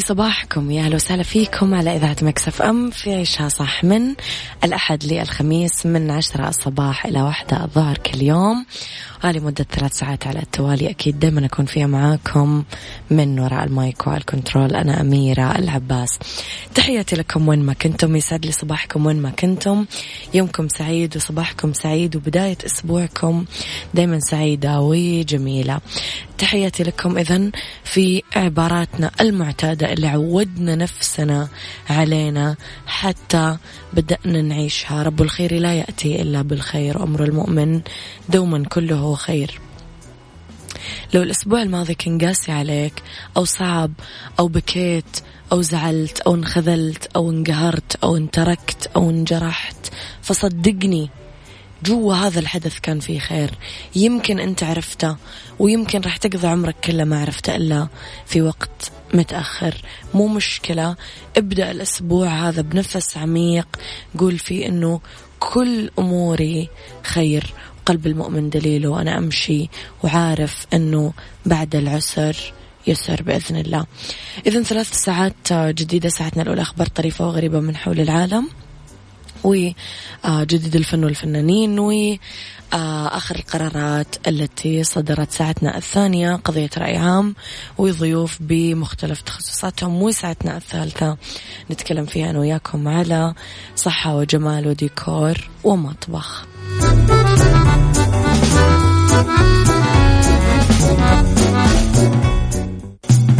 لي صباحكم. يا أهلا وسهلا فيكم على إذاعة Mix FM في عيشها صح من الأحد للخميس من عشرة الصباح إلى واحدة الظهر كل يوم. هذه مدة ثلاث ساعات على التوالي. أكيد دائما أكون فيها معاكم من وراء ال mic وال control أنا أميرة العباس. تحياتي لكم وين ما كنتم. يسعد لي صباحكم وين ما كنتم. يومكم سعيد وصباحكم سعيد وبداية أسبوعكم دائما سعيدة وجميلة. تحياتي لكم إذا في عباراتنا المعتادة اللي عودنا نفسنا علينا حتى بدأنا نعيشها. رب الخير لا يأتي إلا بالخير أمر المؤمن دوما كله خير. لو الأسبوع الماضي كان قاسي عليك أو صعب أو بكيت أو زعلت أو انخذلت أو انقهرت أو انتركت أو انجرحت فصدقني جوا هذا الحدث كان فيه خير. يمكن أنت عرفته ويمكن راح تقضي عمرك كله ما عرفته إلا في وقت متأخر. مو مشكلة. ابدأ الأسبوع هذا بنفس عميق. قول فيه أنه كل أموري خير. قلب المؤمن دليله. وأنا أمشي وعارف أنه بعد العسر يسر بإذن الله. إذا ثلاث ساعات جديدة. ساعتنا الأولى أخبار طريفة وغريبة من حول العالم. وجديد الفن والفنانين وآخر القرارات التي صدرت ساعتنا الثانية قضية رأي عام وضيوف بمختلف تخصصاتهم وساعتنا الثالثة نتكلم فيها أنا وياكم على صحة وجمال وديكور ومطبخ.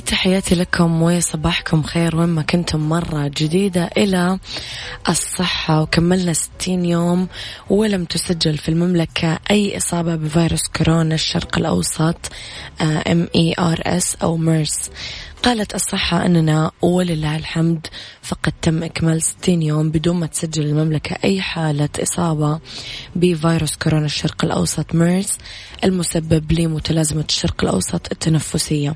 تحياتي لكم وصباحكم خير وين ما كنتم مرة جديدة إلى الصحة. وكملنا 60 يوم ولم تسجل في المملكة أي إصابة بفيروس كورونا الشرق الأوسط ام اي ار اس أو ميرس قالت الصحة أننا ولله الحمد فقد تم إكمال 60 يوم بدون ما تسجل المملكة أي حالة إصابة بفيروس كورونا الشرق الأوسط ميرس المسبب لمتلازمة الشرق الأوسط التنفسية.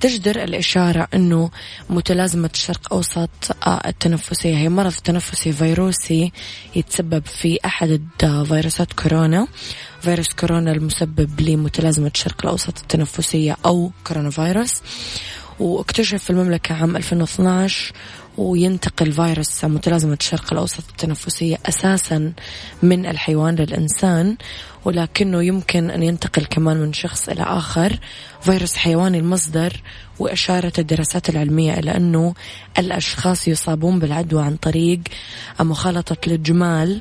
تجدر الإشارة أنه متلازمة الشرق أوسط آه، التنفسية هي مرض تنفسي فيروسي يتسبب في أحد فيروسات كورونا. فيروس كورونا المسبب لمتلازمة الشرق الأوسط التنفسية أو كورونا فيروس. واكتشف في المملكة عام 2012 وينتقل فيروس متلازمة الشرق الأوسط التنفسية أساسا من الحيوان للإنسان ولكنه يمكن أن ينتقل كمان من شخص إلى آخر. فيروس حيواني المصدر وأشارت الدراسات العلمية إلى أنه الأشخاص يصابون بالعدوى عن طريق مخالطة الجمال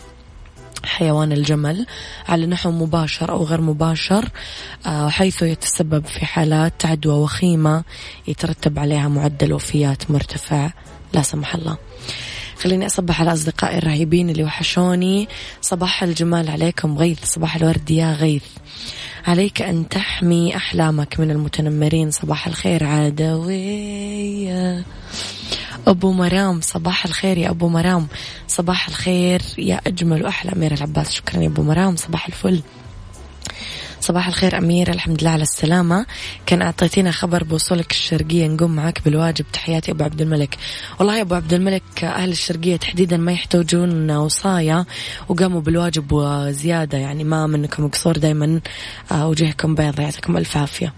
حيوان الجمل على نحو مباشر أو غير مباشر آه، حيث يتسبب في حالات عدوى وخيمة يترتب عليها معدل وفيات مرتفع. لا سمح الله. خليني أصبح على أصدقائي الرهيبين اللي وحشوني. صباح الجمال عليكم غيث. صباح الورد يا غيث. عليك أن تحمي أحلامك من المتنمرين. صباح الخير عدوية. أبو مرام صباح الخير يا أبو مرام. صباح الخير يا أجمل وأحلى. أمير العباس شكرا يا أبو مرام. صباح الفل. صباح الخير أميرة الحمد لله على السلامة. كان أعطيتينا خبر بوصولك الشرقية نقوم معك بالواجب. تحياتي أبو عبد الملك. والله يا أبو عبد الملك أهل الشرقية تحديدا ما يحتاجون وصاية وقاموا بالواجب وزيادة. يعني ما منكم قصور دايما آه، وجهكم بيض يعطيكم ألف عافية.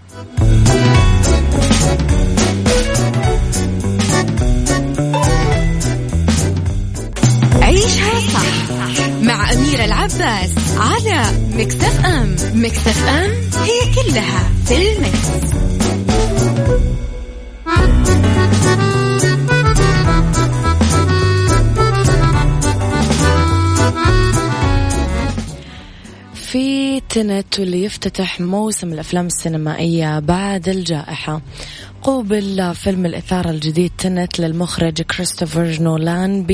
مع أميرة العباس على مكتف أم مكتف أم هي كلها في المكس. في تنت واللي يفتتح موسم الأفلام السينمائية بعد الجائحة. قوبل فيلم الإثارة الجديد تنت للمخرج كريستوفر نولان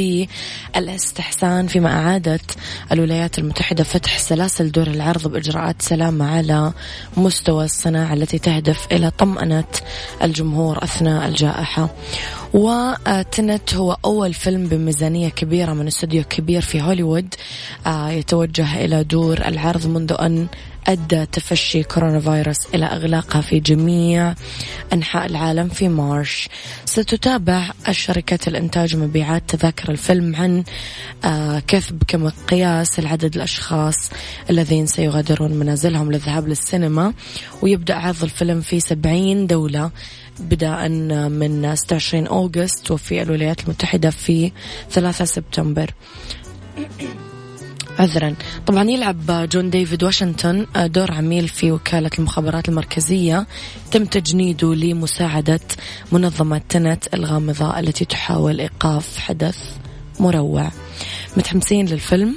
بالإستحسان فيما أعادت الولايات المتحدة فتح سلاسل دور العرض بإجراءات سلامة على مستوى الصناعة التي تهدف إلى طمأنة الجمهور أثناء الجائحة. وتنت هو أول فيلم بميزانية كبيرة من استوديو كبير في هوليوود آه، يتوجه إلى دور العرض منذ أن أدى تفشي كورونا فيروس إلى إغلاقها في جميع أنحاء العالم في مارش. ستتابع الشركات الإنتاج مبيعات تذاكر الفيلم عن آه، كثب كمقياس العدد الأشخاص الذين سيغادرون منازلهم للذهاب للسينما ويبدأ عرض الفيلم في 70 دولة. بدءا من 26 August وفي الولايات المتحدة في 3 سبتمبر. عذرا. طبعا يلعب جون ديفيد واشنطن دور عميل في وكالة المخابرات المركزية. تم تجنيده لمساعدة منظمة تنت الغامضة التي تحاول إيقاف حدث مروع. متحمسين للفيلم.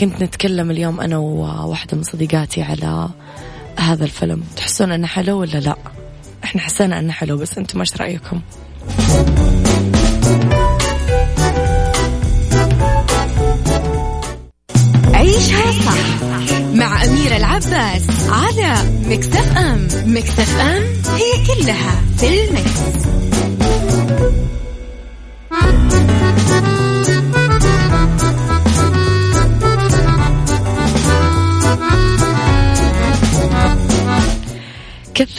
كنت نتكلم اليوم أنا وواحدة من صديقاتي على هذا الفيلم. تحسون أنه حلو ولا لا؟ إحنا حسينا أنه حلو بس أنتم إيش رأيكم عيشها صح مع أميرة العباس على مكتف أم مكتف أم هي كلها في المكس.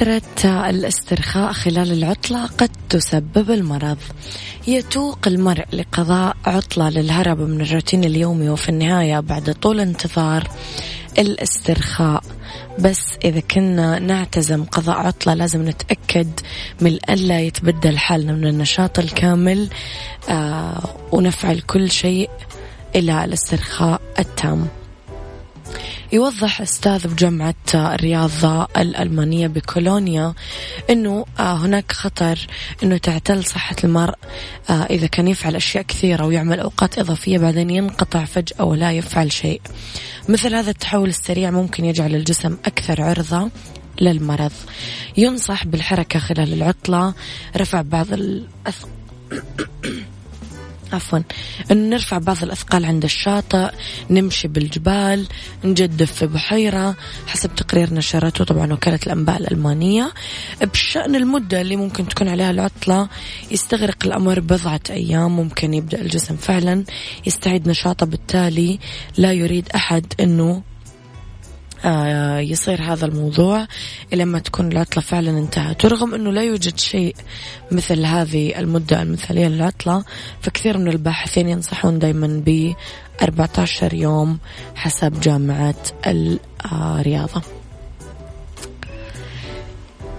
كثرة الاسترخاء خلال العطلة قد تسبب المرض. يتوق المرء لقضاء عطلة للهرب من الروتين اليومي وفي النهاية بعد طول انتظار الاسترخاء. بس إذا كنا نعتزم قضاء عطلة لازم نتأكد من ألا يتبدل حالنا من النشاط الكامل آه ونفعل كل شيء إلى الاسترخاء التام. يوضح أستاذ بجامعة الرياضة الألمانية بكولونيا أنه آه، هناك خطر أنه تعتل صحة المرء آه، إذا كان يفعل أشياء كثيرة ويعمل أوقات إضافية بعدين ينقطع فجأة ولا يفعل شيء. مثل هذا التحول السريع ممكن يجعل الجسم أكثر عرضة للمرض. ينصح بالحركة خلال العطلة رفع بعض الأثقال عفوا. أنه نرفع بعض الأثقال عند الشاطئ نمشي بالجبال نجدف في بحيرة حسب تقرير نشرته طبعا وكالة الأنباء الألمانية. بشأن المدة اللي ممكن تكون عليها العطلة يستغرق الأمر بضعة أيام ممكن يبدأ الجسم فعلا يستعيد نشاطه بالتالي لا يريد أحد أنه آه، يصير هذا الموضوع لما تكون العطلة فعلا انتهت. ورغم أنه لا يوجد شيء مثل هذه المدة المثالية للعطلة فكثير من الباحثين ينصحون دايما ب 14 يوم حسب جامعة الرياضة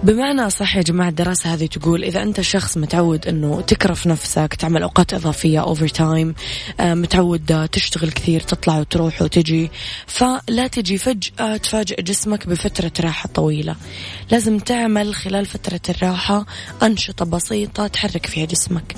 بمعنى صح يا جماعة الدراسة هذه تقول إذا أنت شخص متعود أنه تكرف نفسك تعمل أوقات إضافية أوفر تايم آه، متعود تشتغل كثير تطلع وتروح وتجي فلا تجي فجأة تفاجئ جسمك بفترة راحة طويلة. لازم تعمل خلال فترة الراحة أنشطة بسيطة تحرك فيها جسمك.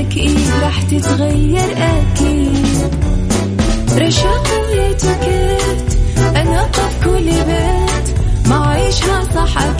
إيه راح تتغير أكيد. رشاق ويتوكيت أنا في كل بيت. ما عيشها صح أكيد.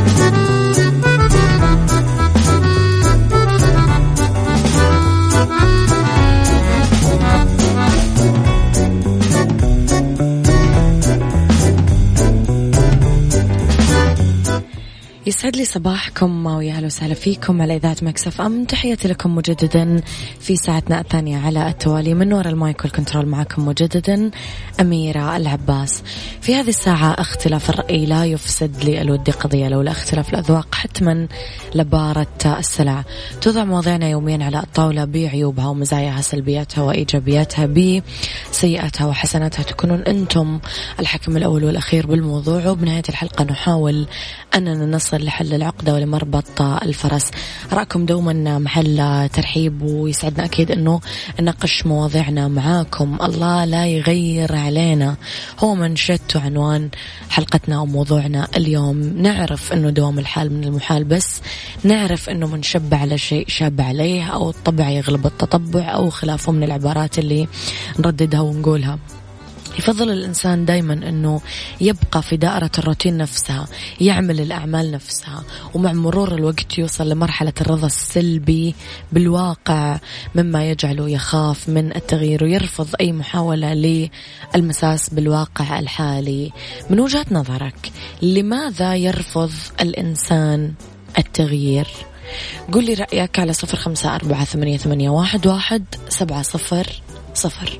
يسعد لي صباحكم ويا أهلا وسهلا فيكم على إذاعة Mix FM. تحياتي لكم مجددا في ساعتنا الثانية على التوالي. من وراء المايك والكنترول معكم مجددا أميرة العباس. في هذه الساعة اختلاف الرأي لا يفسد لي الود قضية لولا اختلاف الأذواق حتما لباره السلع. توضع مواضيعنا يوميا على الطاولة بعيوبها ومزاياها سلبياتها وإيجابياتها بسيئاتها وحسناتها. تكونون أنتم الحكم الأول والأخير بالموضوع. وبنهاية الحلقة نحاول أننا نصل لحل العقدة ولمربط الفرس. رأكم دوما محل ترحيب ويسعدنا أكيد أنه نناقش مواضيعنا معاكم. الله لا يغير علينا. هو منشد وعنوان حلقتنا وموضوعنا اليوم. نعرف أنه دوام الحال من المحال بس نعرف أنه منشب على شيء شاب عليه أو الطبع يغلب التطبع أو خلافه من العبارات اللي نرددها ونقولها. يفضل الإنسان دايما أنه يبقى في دائرة الروتين نفسها يعمل الأعمال نفسها ومع مرور الوقت يوصل لمرحلة الرضا السلبي بالواقع مما يجعله يخاف من التغيير ويرفض أي محاولة للمساس بالواقع الحالي. من وجهة نظرك لماذا يرفض الإنسان التغيير؟ قل لي رأيك على صفر خمسة أربعة ثمانية, ثمانية واحد, واحد سبعة صفر صفر.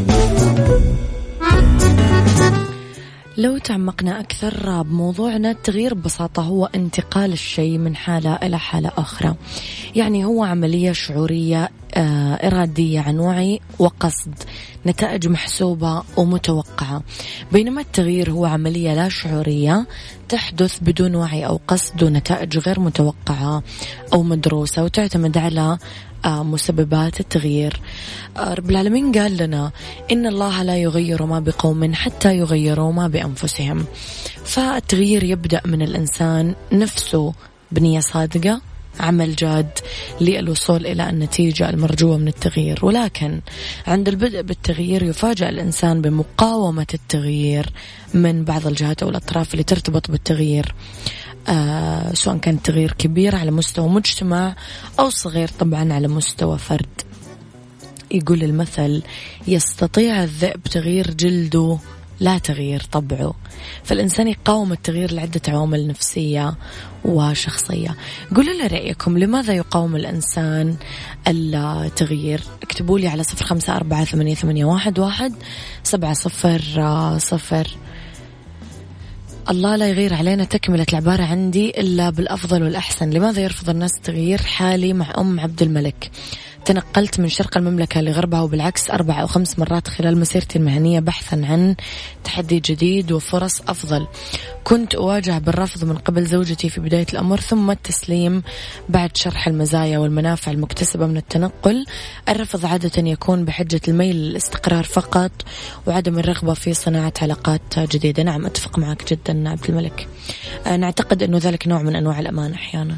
لو تعمقنا أكثر بموضوعنا التغيير ببساطة هو انتقال الشيء من حالة إلى حالة أخرى. يعني هو عملية شعورية آه، إرادية عن وعي وقصد نتائج محسوبة ومتوقعة. بينما التغيير هو عملية لا شعورية تحدث بدون وعي أو قصد ونتائج غير متوقعة أو مدروسة وتعتمد على مسببات التغيير. آه، رب العالمين قال لنا إن الله لا يغير ما بقوم حتى يغيروا ما بأنفسهم. فالتغيير يبدأ من الإنسان نفسه بنية صادقة عمل جاد للوصول إلى النتيجة المرجوة من التغيير. ولكن عند البدء بالتغيير يفاجأ الإنسان بمقاومة التغيير من بعض الجهات أو الأطراف اللي ترتبط بالتغيير. آه سواء كان تغيير كبير على مستوى مجتمع أو صغير طبعا على مستوى فرد. يقول المثل يستطيع الذئب تغيير جلده لا تغيير طبعه. فالإنسان يقاوم التغيير لعدة عوامل نفسية وشخصية. قولوا لي رأيكم لماذا يقاوم الإنسان التغيير؟ اكتبوا لي على صفر خمسة أربعة ثمانية, واحد, واحد سبعة صفر صفر. الله لا يغير علينا تكملة العبارة عندي إلا بالأفضل والأحسن. لماذا يرفض الناس تغيير حالي مع أم عبد الملك؟ تنقلت من شرق المملكة لغربها وبالعكس أربع أو خمس مرات خلال مسيرتي المهنية بحثا عن تحدي جديد وفرص أفضل. كنت أواجه بالرفض من قبل زوجتي في بداية الأمر ثم التسليم بعد شرح المزايا والمنافع المكتسبة من التنقل. الرفض عادة يكون بحجة الميل للاستقرار فقط وعدم الرغبة في صناعة علاقات جديدة. نعم أتفق معك جدا عبد الملك. آه، نعتقد أنه ذلك نوع من أنواع الأمان أحيانا.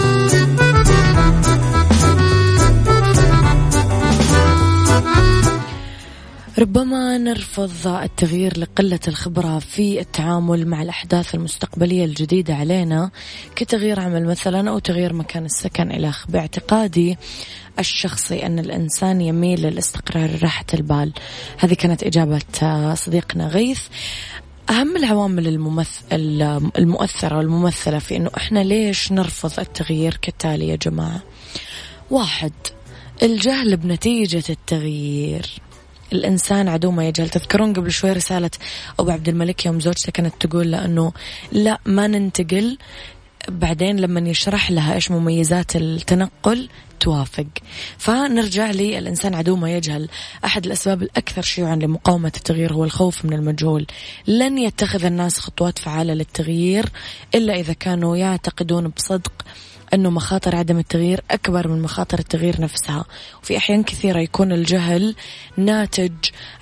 ربما نرفض التغيير لقلة الخبرة في التعامل مع الأحداث المستقبلية الجديدة علينا كتغيير عمل مثلا أو تغيير مكان السكن إلى باعتقادي الشخصي أن الإنسان يميل للاستقرار راحة البال. هذه كانت إجابة صديقنا غيث. أهم العوامل الممثل المؤثرة والممثلة في أنه إحنا ليش نرفض التغيير كالتالي يا جماعة؟ واحد الجهل بنتيجة التغيير. الإنسان عدو ما يجهل. تذكرون قبل شوي رسالة أبو عبد الملك يوم زوجته كانت تقول له أنه لا ما ننتقل. بعدين لما يشرح لها إيش مميزات التنقل توافق. فنرجع لي الإنسان عدو ما يجهل. أحد الأسباب الأكثر شيوعا لمقاومة التغيير هو الخوف من المجهول. لن يتخذ الناس خطوات فعالة للتغيير إلا إذا كانوا يعتقدون بصدق أنه مخاطر عدم التغيير أكبر من مخاطر التغيير نفسها. وفي أحيان كثيرة يكون الجهل ناتج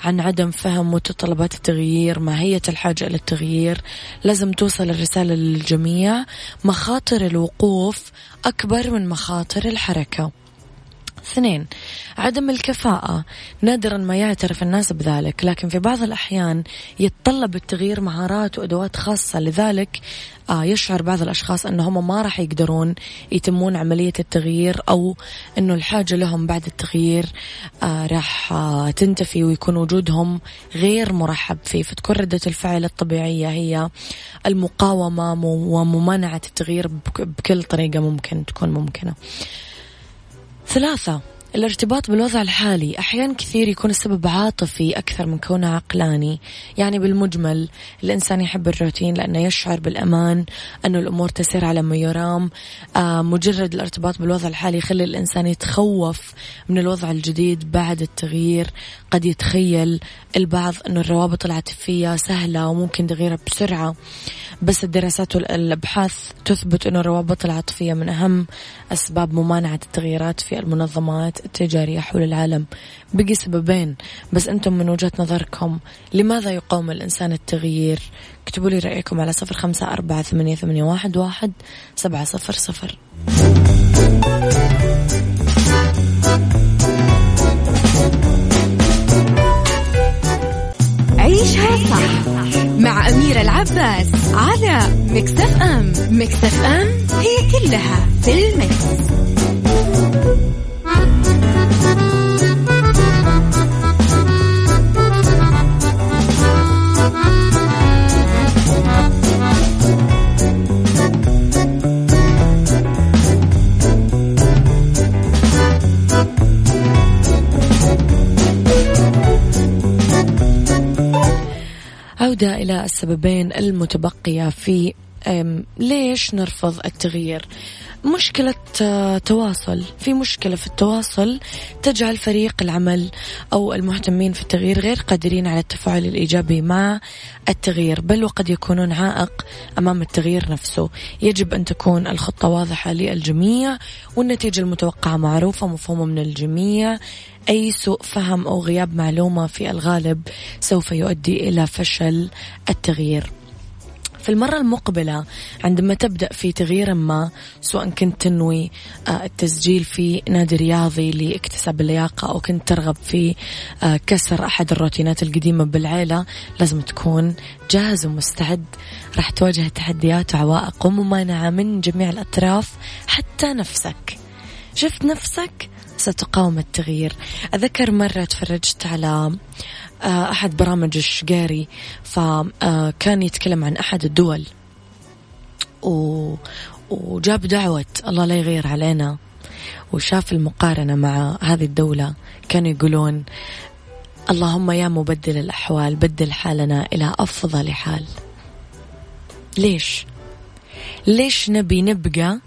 عن عدم فهم متطلبات التغيير ماهية الحاجة إلى التغيير. لازم توصل الرسالة للجميع. مخاطر الوقوف أكبر من مخاطر الحركة. اثنين عدم الكفاءة. نادرا ما يعترف الناس بذلك لكن في بعض الأحيان يتطلب التغيير مهارات وأدوات خاصة. لذلك آه يشعر بعض الأشخاص أنهم ما راح يقدرون يتمون عملية التغيير أو أنه الحاجة لهم بعد التغيير آه راح آه تنتفي ويكون وجودهم غير مرحب فيه. فتكون ردة الفعل الطبيعية هي المقاومة وممانعة التغيير بكل طريقة ممكن تكون ممكنة. ثلاثة. الارتباط بالوضع الحالي أحيانا كثير يكون السبب عاطفي أكثر من كونه عقلاني يعني بالمجمل الإنسان يحب الروتين لأنه يشعر بالأمان أنه الأمور تسير على ما يرام آه مجرد الارتباط بالوضع الحالي يخلي الإنسان يتخوف من الوضع الجديد بعد التغيير. قد يتخيل البعض أنه الروابط العاطفية سهلة وممكن تغيرها بسرعة بس الدراسات والأبحاث تثبت أن الروابط العاطفية من أهم أسباب ممانعة التغييرات في المنظمات. التجارية حول العالم بقي سببين. بس أنتم من وجهة نظركم لماذا يقاوم الإنسان التغيير؟ اكتبوا لي رأيكم على صفر خمسة أربعة ثمانية, ثمانية واحد, واحد سبعة صفر صفر. عيشها صح مع أميرة العباس على مكتف أم. مكتف أم هي كلها في المكس. عودة إلى السببين المتبقية في ليش نرفض التغيير؟ مشكلة آه، تواصل. في مشكلة في التواصل تجعل فريق العمل أو المهتمين في التغيير غير قادرين على التفاعل الإيجابي مع التغيير بل وقد يكونون عائق أمام التغيير نفسه. يجب أن تكون الخطة واضحة للجميع والنتيجة المتوقعة معروفة مفهومة من الجميع. أي سوء فهم أو غياب معلومة في الغالب سوف يؤدي إلى فشل التغيير. في المرة المقبلة عندما تبدأ في تغيير ما سواء كنت تنوي آه، التسجيل في نادي رياضي لاكتساب اللياقة أو كنت ترغب في آه، كسر أحد الروتينات القديمة بالعيلة لازم تكون جاهز ومستعد. راح تواجه تحديات وعوائق وممانعة من جميع الأطراف حتى نفسك. شفت نفسك؟ ستقاوم التغيير. أذكر مرة تفرجت على أحد برامج الشقاري. فكان يتكلم عن أحد الدول. و... وجاب دعوة الله لا يغير علينا. وشاف المقارنة مع هذه الدولة. كانوا يقولون اللهم يا مبدل الأحوال بدل حالنا إلى أفضل حال. ليش؟ ليش نبي نبقى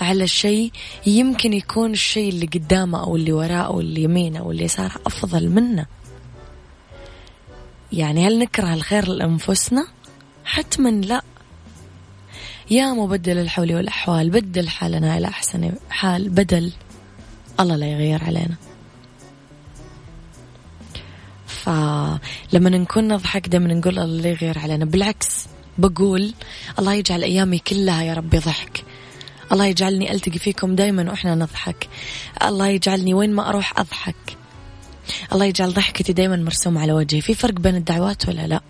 على شيء يمكن يكون الشيء اللي قدامه أو اللي وراءه أو اللي يمينه أو اللي يساره أفضل منه يعني هل نكره الخير لأنفسنا؟ حتما لا. يا مبدل الحول والأحوال بدل حالنا إلى أحسن حال بدل. الله لا يغير علينا. فلما نكون نضحك دائما نقول الله لا يغير علينا. بالعكس بقول الله يجعل أيامي كلها يا ربي ضحك. الله يجعلني ألتقي فيكم دايما وإحنا نضحك. الله يجعلني وين ما أروح أضحك. الله يجعل ضحكتي دايما مرسومة على وجهي. في فرق بين الدعوات ولا لا؟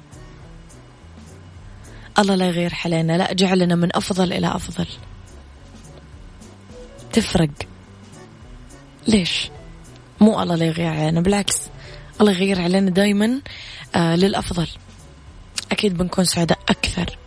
الله لا يغير حالنا. لا جعلنا من أفضل إلى أفضل. تفرق. ليش؟ مو الله لا يغير علينا بالعكس. الله يغير علينا دايما آه للأفضل. أكيد بنكون سعداء أكثر.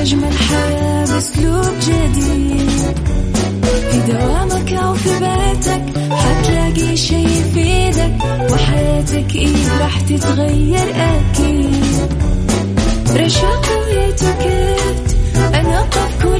أجمل حياة بأسلوب جديد. في دوامك أو في بيتك حتلاقي شي يفيدك وحياتك إيه راح تتغير أكيد. رشاق ويتوكيت أنا في كل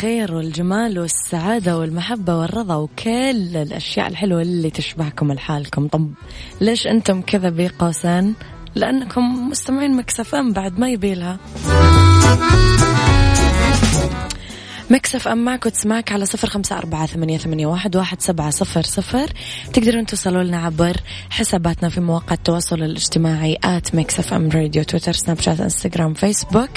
الخير والجمال والسعادة والمحبة والرضا وكل الأشياء الحلوة اللي تشبهكم لحالكم طب ليش أنتم كذا بقوسين لأنكم مستمعين Mix FM بعد ما يبيلها. Mix FM معك وتسمعك على صفر خمسة أربعة ثمانية, ثمانية واحد, واحد سبعة صفر صفر. تقدرون توصلوا لنا عبر حساباتنا في مواقع التواصل الاجتماعي at Mix FM Radio تويتر سناب شات انستغرام فيسبوك.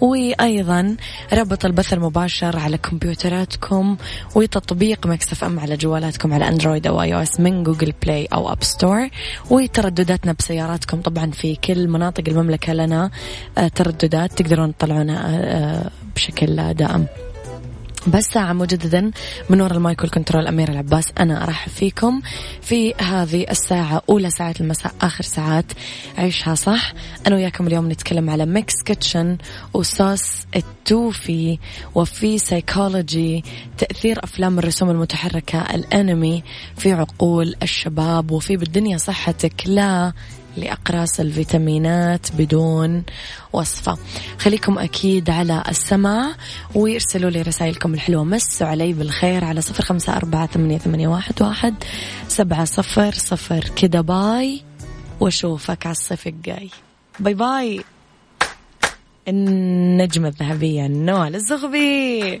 وأيضا رابط البث المباشر على كمبيوتراتكم وتطبيق Mix FM على جوالاتكم على Android أو iOS من Google Play أو App Store وتردداتنا بسياراتكم طبعا في كل مناطق المملكة لنا آه، ترددات تقدرون تطلعونا آه، بشكل دائم. بس ساعة مجددا من وراء ال mic وال control أميرة العباس أنا أرحب فيكم في هذه الساعة أولى ساعات المساء آخر ساعات عيشها صح. أنا وياكم اليوم نتكلم على Mix Kitchen و sauce ال toffee وفي سيكولوجي تأثير أفلام الرسوم المتحركة الأنمي في عقول الشباب وفي بالدنيا صحتك. لا لأقراص الفيتامينات بدون وصفة. خليكم أكيد على السمع ويرسلوا لي رسائلكم الحلوة. مسوا علي بالخير على صفر خمسة أربعة ثمانية, ثمانية واحد, واحد سبعة صفر صفر. كده bye. وأشوفك على الصيف الجاي. bye bye. النجمة الذهبية نوال الزغبي.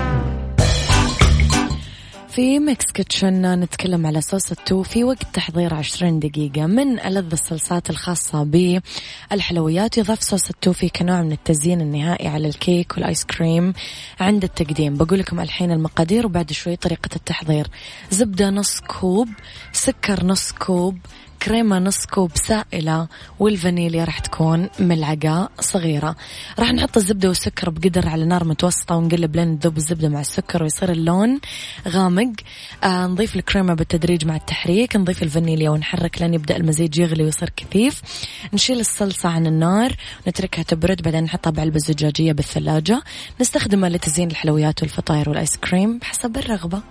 في Mix Kitchen نتكلم على sauce ال toffee وقت تحضير 20 دقيقة. من ألذ الصلصات الخاصة بالحلويات يضاف sauce ال toffee كنوع من التزيين النهائي على الكيك والآيس كريم عند التقديم. بقول لكم الحين المقادير وبعد شوي طريقة التحضير. زبدة نص كوب سكر نص كوب كريمة نص كوب سائلة والفانيليا راح تكون ملعقة صغيرة. راح نحط الزبدة والسكر بقدر على نار متوسطة ونقلب لين تذوب الزبدة مع السكر ويصير اللون غامق. آه نضيف الكريمة بالتدريج مع التحريك نضيف الفانيليا ونحرك لين يبدأ المزيج يغلي ويصير كثيف. نشيل الصلصة عن النار نتركها تبرد بعدين نحطها بعلبة زجاجية بالثلاجة. نستخدمها لتزيين الحلويات والفطاير والآيس كريم بحسب الرغبة.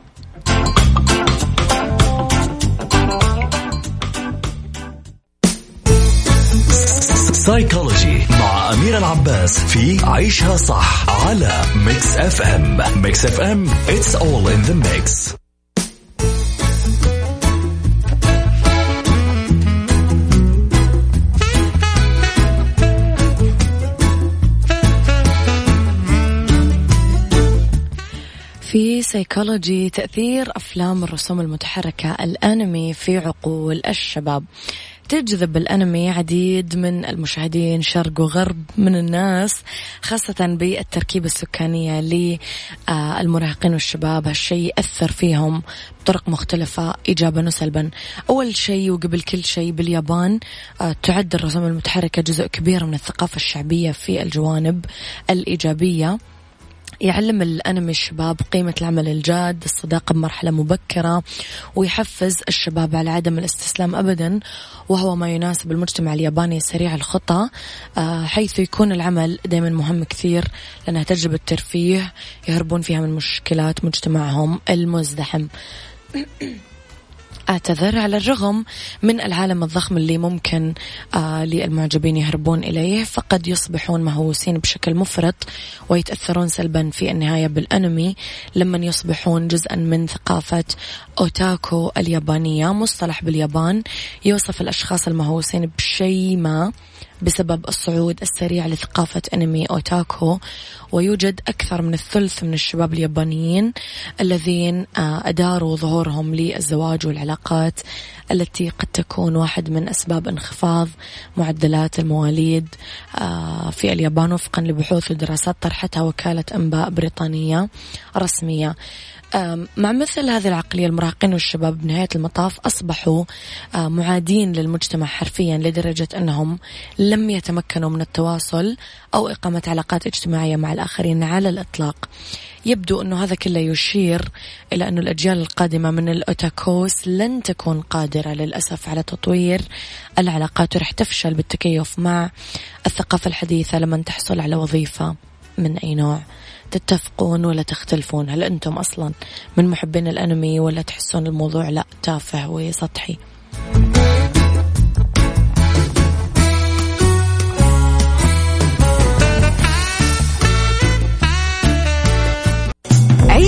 سايكولوجي مع أميرة العباس في عيشها صح على Mix FM Mix FM it's all in the mix. في سيكولوجي تأثير أفلام الرسوم المتحركة الأنمي في عقول الشباب. تجذب الأنمي عديد من المشاهدين شرق وغرب من الناس خاصة بالتركيبة السكانية للمراهقين والشباب هالشيء يأثر فيهم بطرق مختلفة إيجابا وسلبا. أول شيء وقبل كل شيء باليابان آه، تعد الرسوم المتحركة جزء كبير من الثقافة الشعبية في الجوانب الإيجابية. يعلم الأنمي الشباب قيمة العمل الجاد الصداقة بمرحلة مبكرة ويحفز الشباب على عدم الاستسلام أبدا وهو ما يناسب المجتمع الياباني سريع الخطى آه، حيث يكون العمل دائما مهم كثير لأنها تجربة ترفيه يهربون فيها من مشكلات مجتمعهم المزدحم. أعتذر على الرغم من العالم الضخم اللي ممكن آه للمعجبين يهربون إليه فقد يصبحون مهووسين بشكل مفرط ويتأثرون سلبا في النهاية بالأنمي لما يصبحون جزءا من ثقافة أوتاكو اليابانية. مصطلح باليابان يوصف الأشخاص المهووسين بشيء ما بسبب الصعود السريع لثقافة أنمي أوتاكو ويوجد أكثر من الثلث من الشباب اليابانيين الذين آه، أداروا ظهورهم للزواج والعلاقات التي قد تكون واحد من أسباب انخفاض معدلات المواليد آه، في اليابان وفقا لبحوث ودراسات طرحتها وكالة أنباء بريطانية رسمية. مع مثل هذه العقلية المراهقين والشباب بنهاية المطاف أصبحوا معادين للمجتمع حرفيا لدرجة أنهم لم يتمكنوا من التواصل أو إقامة علاقات اجتماعية مع الآخرين على الإطلاق. يبدو أنه هذا كله يشير إلى أن الأجيال القادمة من الأوتاكوس لن تكون قادرة للأسف على تطوير العلاقات ورح تفشل بالتكيف مع الثقافة الحديثة لما تحصل على وظيفة من أي نوع. تتفقون ولا تختلفون؟ هل أنتم أصلا من محبين الأنمي ولا تحسون الموضوع لا تافه وسطحي؟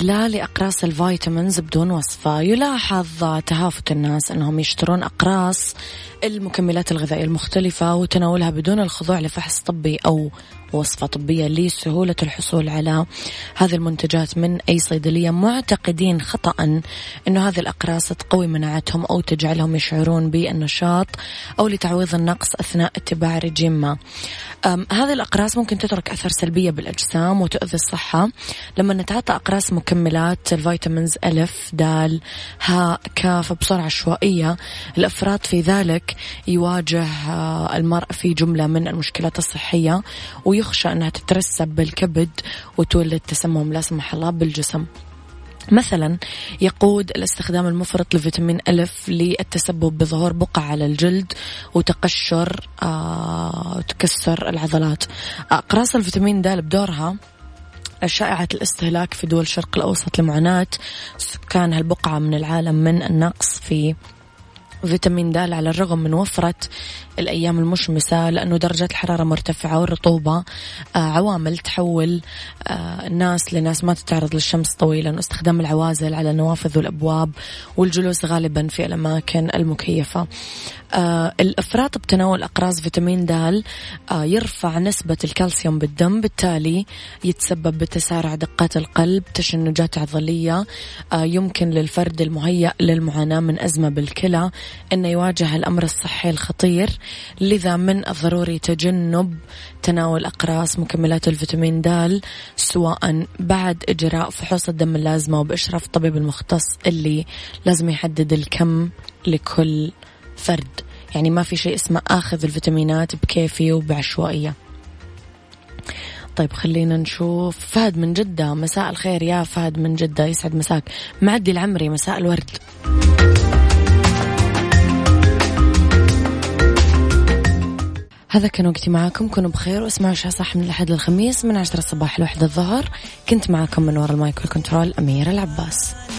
لا لأقراص الفيتامينز بدون وصفة. يلاحظ تهافت الناس أنهم يشترون أقراص المكملات الغذائية المختلفة وتناولها بدون الخضوع لفحص طبي أو وصفة طبية لسهولة الحصول على هذه المنتجات من أي صيدلية. معتقدين خطأ أنه هذه الأقراص تقوي مناعتهم أو تجعلهم يشعرون بالنشاط أو لتعويض النقص أثناء اتباع رجيم ما هذه الأقراص ممكن تترك أثر سلبية بالأجسام وتؤذي الصحة. لما نتعاطى أقراص مكملات الفيتامينز ألف دال هاء كاف بصورة عشوائية الأفراط في ذلك يواجه آه، المرء في جملة من المشكلات الصحية. ويخشى أنها تترسب بالكبد وتولد تسمم لا سمح الله بالجسم. مثلا يقود الاستخدام المفرط لفيتامين ألف للتسبب بظهور بقع على الجلد وتقشر آه العضلات. أقراص الفيتامين د بدورها شائعة الاستهلاك في دول الشرق الأوسط لمعاناة سكان هالبقعة من العالم من النقص في فيتامين د على الرغم من وفرة الأيام المشمسة لأنه درجات الحرارة مرتفعة والرطوبة آه، عوامل تحول آه، الناس لناس ما تتعرض للشمس طويلا واستخدام العوازل على النوافذ والأبواب والجلوس غالبا في الأماكن المكيفة. آه، الإفراط بتناول أقراص فيتامين د يرفع نسبة الكالسيوم بالدم بالتالي يتسبب بتسارع دقات القلب تشنجات عضلية يمكن للفرد المهيأ للمعاناة من أزمة بالكلى أنه يواجه الأمر الصحي الخطير. لذا من الضروري تجنب تناول أقراص مكملات الفيتامين د سواء بعد إجراء فحوص الدم اللازمة وبإشراف الطبيب المختص اللي لازم يحدد الكم لكل فرد. يعني ما في شيء اسمه آخذ الفيتامينات بكيفي وبعشوائية. طيب خلينا نشوف. فهد من جدة مساء الخير يا فهد من جدة. يسعد مساك. معدي العمري مساء الورد. هذا كان وقتي معاكم. كونوا بخير واسمعوا شا صح من الأحد للخميس من عشرة الصباح لوحدة الظهر. كنت معاكم من وراء المايك والكنترول أميرة العباس.